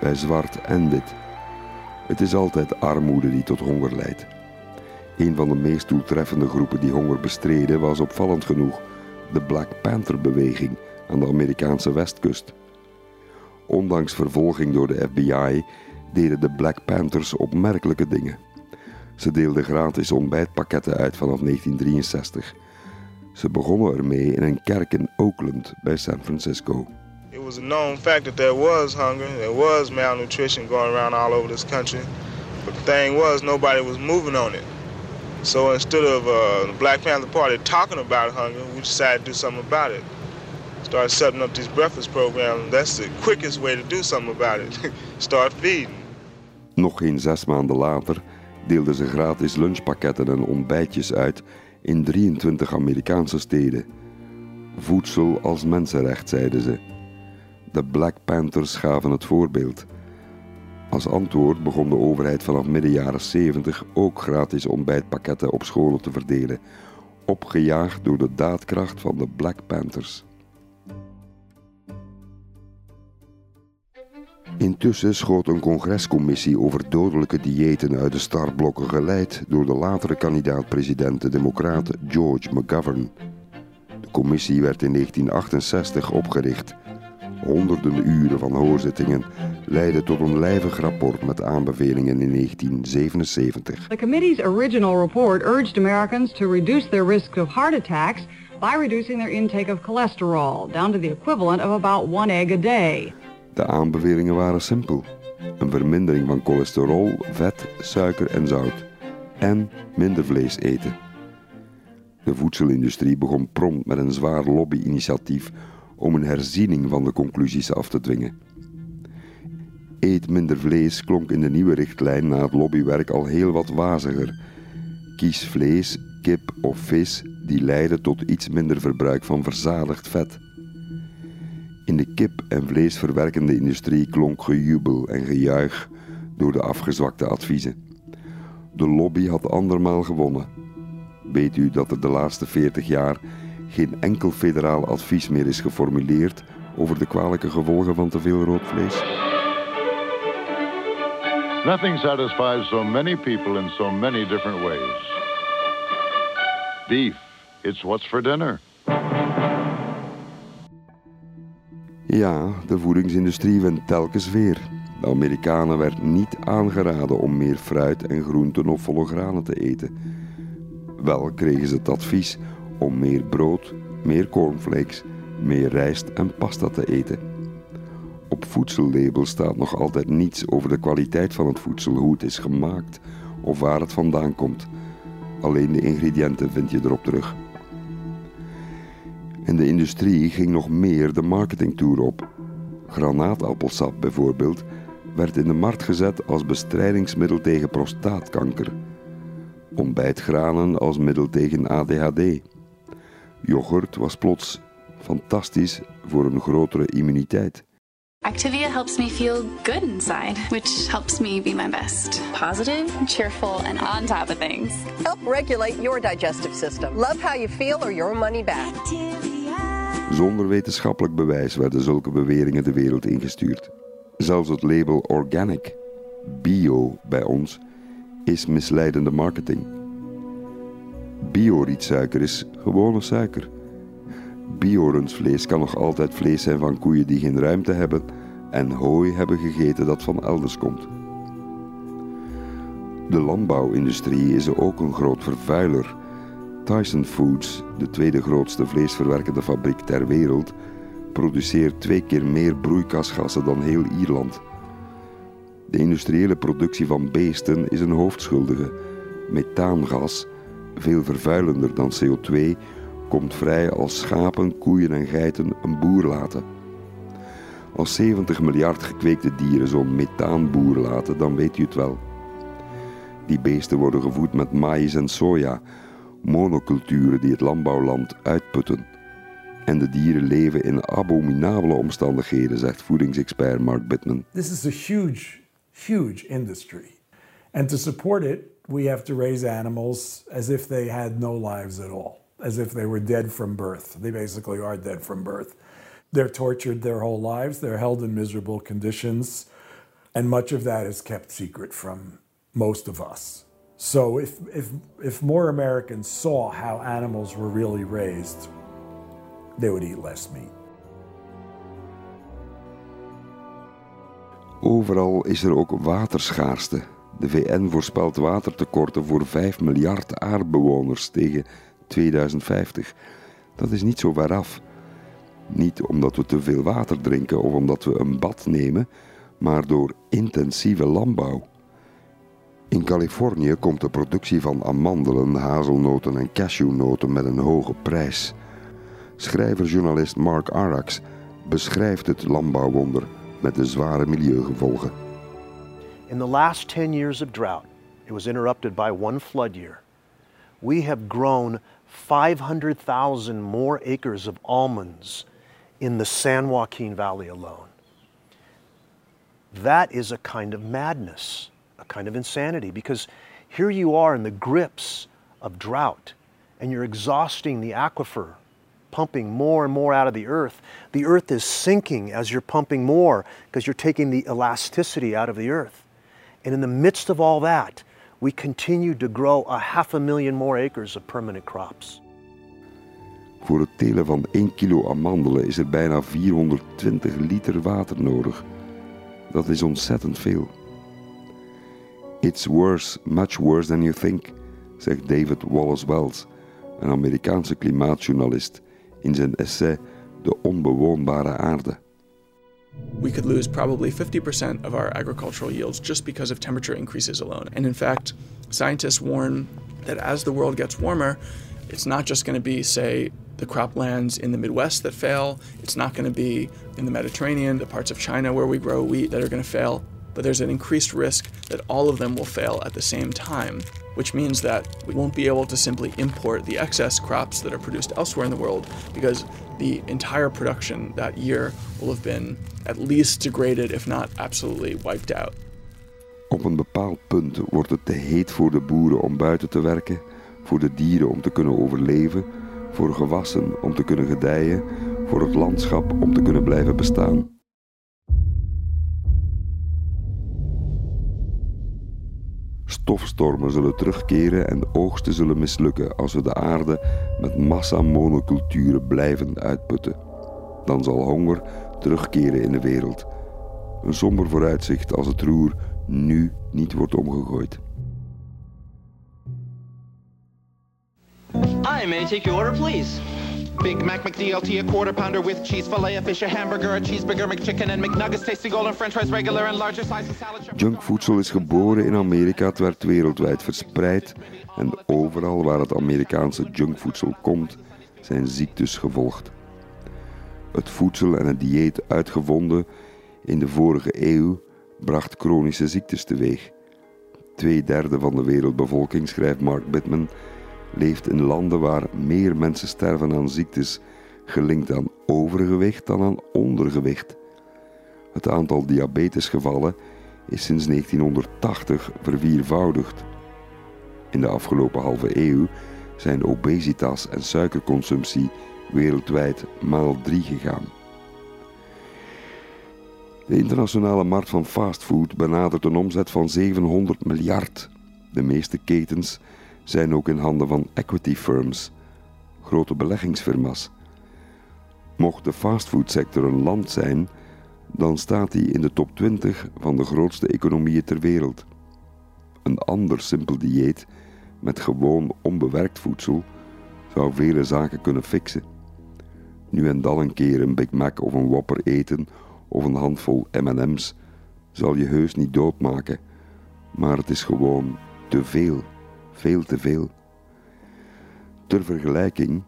bij zwart en wit. Het is altijd armoede die tot honger leidt. Een van de meest doeltreffende groepen die honger bestreden was opvallend genoeg de Black Panther-beweging aan de Amerikaanse westkust. Ondanks vervolging door de FBI deden de Black Panthers opmerkelijke dingen. Ze deelden gratis ontbijtpakketten uit vanaf 1963. Ze begonnen ermee in een kerk in Oakland bij San Francisco. It was a known fact that there was hunger, there was malnutrition going around all over this country. But the thing was, nobody was moving on it. So instead of uh, the Black Panther Party talking about hunger, we decided to do something about it. Start setting up these breakfast programs. That's the quickest way to do something about it. Start feeding. Nog geen zes maanden later deelden ze gratis lunchpakketten en ontbijtjes uit in 23 Amerikaanse steden. Voedsel als mensenrecht, zeiden ze. De Black Panthers gaven het voorbeeld. Als antwoord begon de overheid vanaf midden jaren 70 ook gratis ontbijtpakketten op scholen te verdelen, opgejaagd door de daadkracht van de Black Panthers. Intussen schoot een congrescommissie over dodelijke diëten uit de startblokken geleid door de latere kandidaat-president, de democraat George McGovern. De commissie werd in 1968 opgericht. Honderden uren van hoorzittingen leidden tot een lijvig rapport met aanbevelingen in 1977. The committee's original report urged Americans to reduce their risk of heart attacks by reducing their intake of cholesterol down to the equivalent of about one egg a day. De aanbevelingen waren simpel. Een vermindering van cholesterol, vet, suiker en zout. En minder vlees eten. De voedselindustrie begon prompt met een zwaar lobby-initiatief om een herziening van de conclusies af te dwingen. Eet minder vlees klonk in de nieuwe richtlijn na het lobbywerk al heel wat waziger. Kies vlees, kip of vis die leiden tot iets minder verbruik van verzadigd vet. In de kip- en vleesverwerkende industrie klonk gejubel en gejuich door de afgezwakte adviezen. De lobby had andermaal gewonnen. Weet u dat er de laatste 40 jaar geen enkel federaal advies meer is geformuleerd over de kwalijke gevolgen van te veel rood vlees? Nothing satisfies so many people in so many different ways. Beef, it's what's for dinner. Ja, de voedingsindustrie wint telkens weer. De Amerikanen werd niet aangeraden om meer fruit en groenten of volle granen te eten. Wel kregen ze het advies om meer brood, meer cornflakes, meer rijst en pasta te eten. Op voedsellabels staat nog altijd niets over de kwaliteit van het voedsel, hoe het is gemaakt of waar het vandaan komt. Alleen de ingrediënten vind je erop terug. En de industrie ging nog meer de marketingtour op. Granaatappelsap bijvoorbeeld werd in de markt gezet als bestrijdingsmiddel tegen prostaatkanker. Ontbijtgranen als middel tegen ADHD. Yoghurt was plots fantastisch voor een grotere immuniteit. Activia helps me feel good inside, which helps me be my best. Positive, cheerful, and on top of things. Help regulate your digestive system. Love how you feel or your money back. Zonder wetenschappelijk bewijs werden zulke beweringen de wereld ingestuurd. Zelfs het label organic, bio bij ons, is misleidende marketing. Bio-rietsuiker is gewone suiker. Biorensvlees kan nog altijd vlees zijn van koeien die geen ruimte hebben en hooi hebben gegeten dat van elders komt. De landbouwindustrie is ook een groot vervuiler. Tyson Foods, de tweede grootste vleesverwerkende fabriek ter wereld, produceert twee keer meer broeikasgassen dan heel Ierland. De industriële productie van beesten is een hoofdschuldige. Methaangas, veel vervuilender dan CO2, komt vrij als schapen, koeien en geiten een boer laten. Als 70 miljard gekweekte dieren zo'n methaanboer laten, dan weet u het wel. Die beesten worden gevoed met maïs en soja, monoculturen die het landbouwland uitputten. En de dieren leven in abominabele omstandigheden, zegt voedingsexpert Mark Bittman. This is a huge, huge industry. And to support it, we have to raise animals as if they had no lives at all, as if they were dead from birth. They basically are dead from birth. They're tortured their whole lives, they're held in miserable conditions, and much of that is kept secret from most of us. So if, if, if more Americans saw how animals were really raised, they would eat less meat. Overal is er ook waterschaarste. De VN voorspelt watertekorten voor 5 miljard aardbewoners tegen 2050. Dat is niet zo ver af. Niet omdat we te veel water drinken of omdat we een bad nemen, maar door intensieve landbouw. In Californië komt de productie van amandelen, hazelnoten en cashewnoten met een hoge prijs. Schrijver-journalist Mark Arax beschrijft het landbouwwonder met de zware milieugevolgen. In the last 10 years of drought, it was interrupted by one flood year. We have grown 500,000 more acres of almonds in the San Joaquin Valley alone. That is a kind of madness, a kind of insanity, because here you are in the grips of drought and you're exhausting the aquifer, pumping more and more out of the earth. The earth is sinking as you're pumping more because you're taking the elasticity out of the earth. And in the midst of all that, we continue to grow a half a million more acres of permanent crops. Voor het telen van 1 kilo amandelen is er bijna 420 liter water nodig. Dat is ontzettend veel. It's worse, much worse than you think, zegt David Wallace Wells, een Amerikaanse klimaatjournalist, in zijn essay De onbewoonbare aarde. We could lose probably 50% of our agricultural yields just because of temperature increases alone. And in fact, scientists warn that as the world gets warmer, it's not just going to be, say, the croplands in the Midwest that fail, it's not going to be in the Mediterranean, the parts of China where we grow wheat that are going to fail, but there's an increased risk that all of them will fail at the same time, which means that we won't be able to simply import the excess crops that are produced elsewhere in the world because the entire production that year will have been at least degraded, if not absolutely wiped out. Op een bepaald punt wordt het te heet voor de boeren om buiten te werken, voor de dieren om te kunnen overleven, voor gewassen om te kunnen gedijen, voor het landschap om te kunnen blijven bestaan. Stofstormen zullen terugkeren en oogsten zullen mislukken als we de aarde met massamonoculturen blijven uitputten. Dan zal honger terugkeren in de wereld. Een somber vooruitzicht als het roer nu niet wordt omgegooid. Hi, may I take your order, please? Big Mac McDLT, a quarter pounder with cheese, filet of fish, a hamburger, a cheeseburger, McChicken and McNuggets, tasty golden french fries, regular and larger size and salad. Junkvoedsel is geboren in Amerika, het werd wereldwijd verspreid en overal waar het Amerikaanse junkvoedsel komt, zijn ziektes gevolgd. Het voedsel en het dieet uitgevonden in de vorige eeuw bracht chronische ziektes teweeg. Twee derde van de wereldbevolking, schrijft Mark Bittman, leeft in landen waar meer mensen sterven aan ziektes gelinkt aan overgewicht dan aan ondergewicht. Het aantal diabetesgevallen is sinds 1980 verviervoudigd. In de afgelopen halve eeuw zijn obesitas en suikerconsumptie wereldwijd maal drie gegaan. De internationale markt van fastfood benadert een omzet van 700 miljard. De meeste ketens zijn ook in handen van equity firms, grote beleggingsfirma's. Mocht de fastfoodsector een land zijn, dan staat hij in de top 20 van de grootste economieën ter wereld. Een ander simpel dieet met gewoon onbewerkt voedsel zou vele zaken kunnen fixen. Nu en dan een keer een Big Mac of een Whopper eten of een handvol MM's zal je heus niet doodmaken, maar het is gewoon te veel, veel te veel. Ter vergelijking,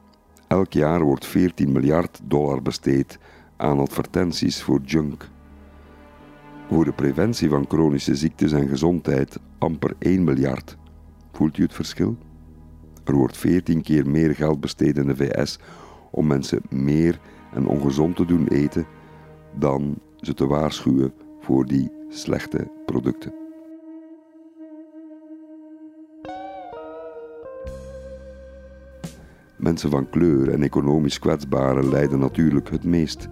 elk jaar wordt 14 miljard dollar besteed aan advertenties voor junk. Voor de preventie van chronische ziektes en gezondheid amper 1 miljard. Voelt u het verschil? Er wordt 14 keer meer geld besteed in de VS om mensen meer en ongezond te doen eten dan ze te waarschuwen voor die slechte producten. Mensen van kleur en economisch kwetsbaren lijden natuurlijk het meest.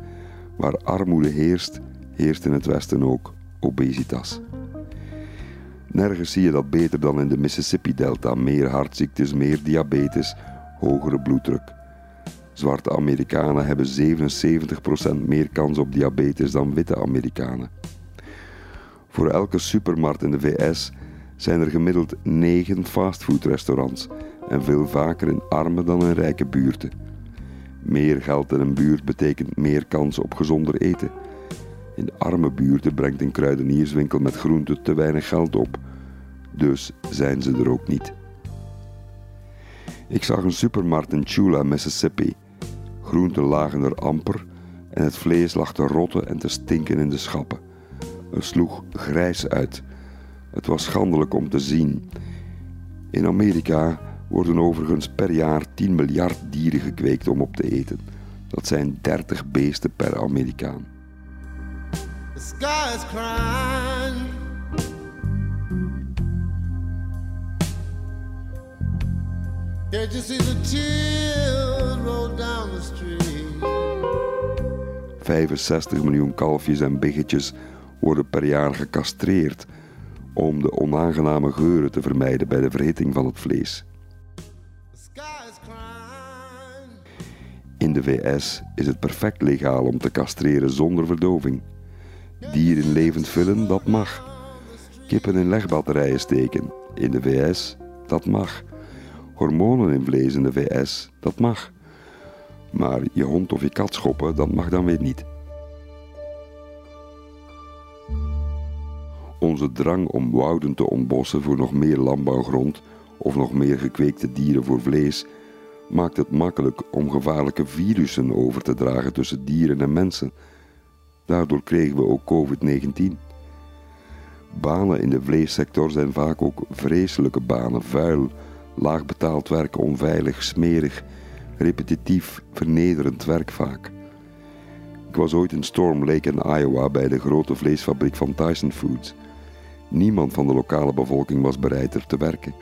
Waar armoede heerst, heerst in het Westen ook obesitas. Nergens zie je dat beter dan in de Mississippi-delta. Meer hartziektes, meer diabetes, hogere bloeddruk. Zwarte Amerikanen hebben 77% meer kans op diabetes dan witte Amerikanen. Voor elke supermarkt in de VS zijn er gemiddeld 9 fastfoodrestaurants en veel vaker in arme dan in rijke buurten. Meer geld in een buurt betekent meer kans op gezonder eten. In arme buurten brengt een kruidenierswinkel met groenten te weinig geld op, dus zijn ze er ook niet. Ik zag een supermarkt in Chula, Mississippi. Groenten lagen er amper en het vlees lag te rotten en te stinken in de schappen. Het sloeg grijs uit. Het was schandelijk om te zien. In Amerika worden overigens per jaar 10 miljard dieren gekweekt om op te eten. Dat zijn 30 beesten per Amerikaan. The sky is crying. Can't you see the tears roll down the street? 65 miljoen kalfjes en biggetjes worden per jaar gecastreerd om de onaangename geuren te vermijden bij de verhitting van het vlees. De VS is het perfect legaal om te castreren zonder verdoving. Dieren levend vullen, dat mag. Kippen in legbatterijen steken, in de VS, dat mag. Hormonen in vlees in de VS, dat mag. Maar je hond of je kat schoppen, dat mag dan weer niet. Onze drang om wouden te ontbossen voor nog meer landbouwgrond of nog meer gekweekte dieren voor vlees maakt het makkelijk om gevaarlijke virussen over te dragen tussen dieren en mensen. Daardoor kregen we ook COVID-19. Banen in de vleessector zijn vaak ook vreselijke banen, vuil, laag betaald werk, onveilig, smerig, repetitief, vernederend werk vaak. Ik was ooit in Storm Lake in Iowa bij de grote vleesfabriek van Tyson Foods. Niemand van de lokale bevolking was bereid er te werken.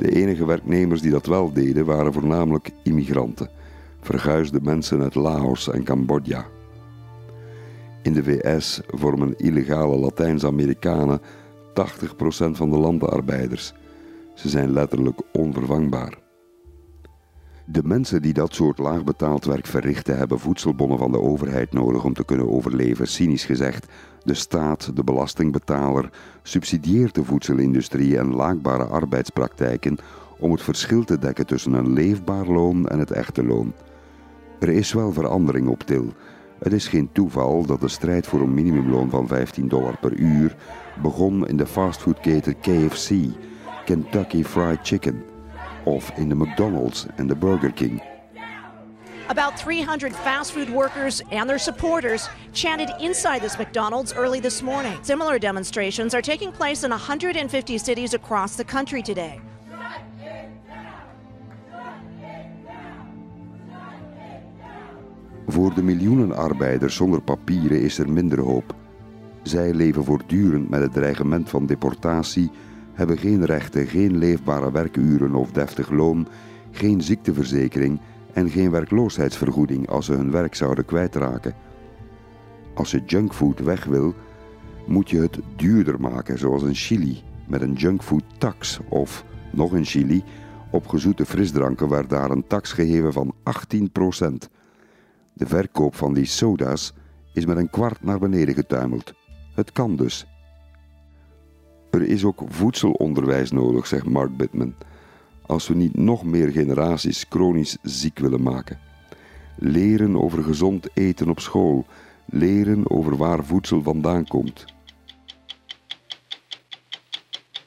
De enige werknemers die dat wel deden waren voornamelijk immigranten, verguisde mensen uit Laos en Cambodja. In de VS vormen illegale Latijns-Amerikanen 80% van de landenarbeiders. Ze zijn letterlijk onvervangbaar. De mensen die dat soort laagbetaald werk verrichten hebben voedselbonnen van de overheid nodig om te kunnen overleven. Cynisch gezegd, de staat, de belastingbetaler, subsidieert de voedselindustrie en laakbare arbeidspraktijken om het verschil te dekken tussen een leefbaar loon en het echte loon. Er is wel verandering op til. Het is geen toeval dat de strijd voor een minimumloon van 15 dollar per uur begon in de fastfoodketen KFC, Kentucky Fried Chicken, of in de McDonald's en de Burger King. About 300 fast food workers and their supporters chanted inside this McDonald's early this morning. Similar demonstrations are taking place in 150 cities across the country today. Voor de miljoenen arbeiders zonder papieren is er minder hoop. Zij leven voortdurend met het dreigement van deportatie, hebben geen rechten, geen leefbare werkuren of deftig loon, geen ziekteverzekering en geen werkloosheidsvergoeding als ze hun werk zouden kwijtraken. Als je junkfood weg wil, moet je het duurder maken, zoals een chili met een junkfood tax of nog een chili op gezoete frisdranken waar daar een tax gegeven van 18%. De verkoop van die soda's is met een kwart naar beneden getuimeld. Het kan dus. Er is ook voedselonderwijs nodig, zegt Mark Bittman, als we niet nog meer generaties chronisch ziek willen maken. Leren over gezond eten op school, leren over waar voedsel vandaan komt.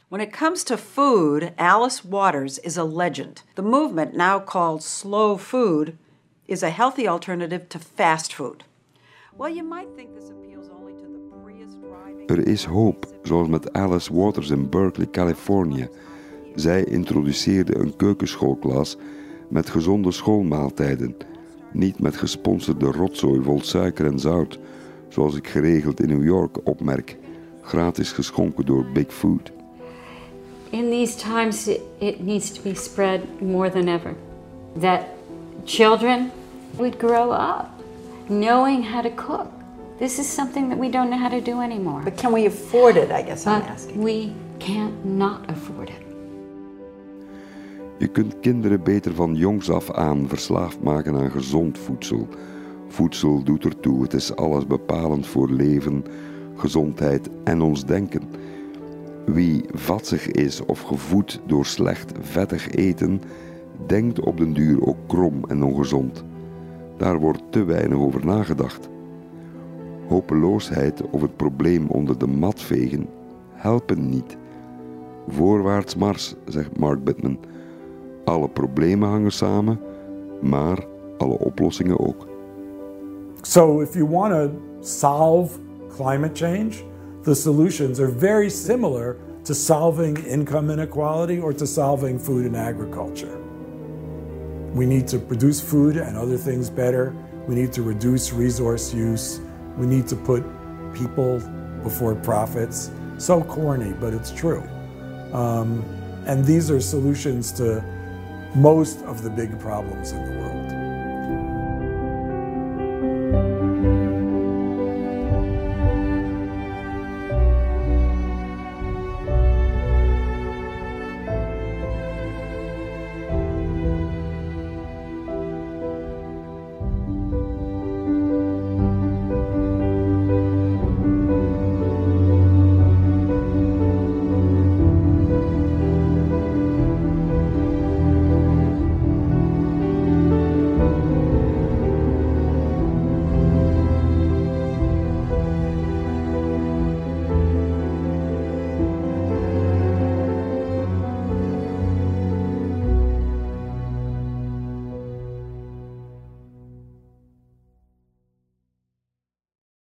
When it comes to food, Alice Waters is a legend. The movement, now called slow food, is a healthy alternative to fast food. Well, you might think this appeals only Er is hoop, zoals met Alice Waters in Berkeley, Californië. Zij introduceerde een keukenschoolklas met gezonde schoolmaaltijden, niet met gesponsorde rotzooi vol suiker en zout, zoals ik geregeld in New York opmerk, gratis geschonken door Big Food. In these times, it, needs to be spread more than ever. That children would grow up knowing how to cook. This is something that we don't know how to do anymore. But can we afford it, I guess I'm asking. we can't not afford it. Je kunt kinderen beter van jongs af aan verslaafd maken aan gezond voedsel. Voedsel doet ertoe, het is alles bepalend voor leven, gezondheid en ons denken. Wie vatzig is of gevoed door slecht vettig eten, denkt op den duur ook krom en ongezond. Daar wordt te weinig over nagedacht. Hopeloosheid of het probleem onder de mat vegen helpen niet. Voorwaarts mars, zegt Mark Bittman. Alle problemen hangen samen, maar alle oplossingen ook. So, if you want to solve climate change, the solutions are very similar to solving income inequality or to solving food and agriculture. We need to produce food and other things better. We need to reduce resource use. We need to put people before profits. So corny, but it's true. Um, and these are solutions to most of the big problems in the world.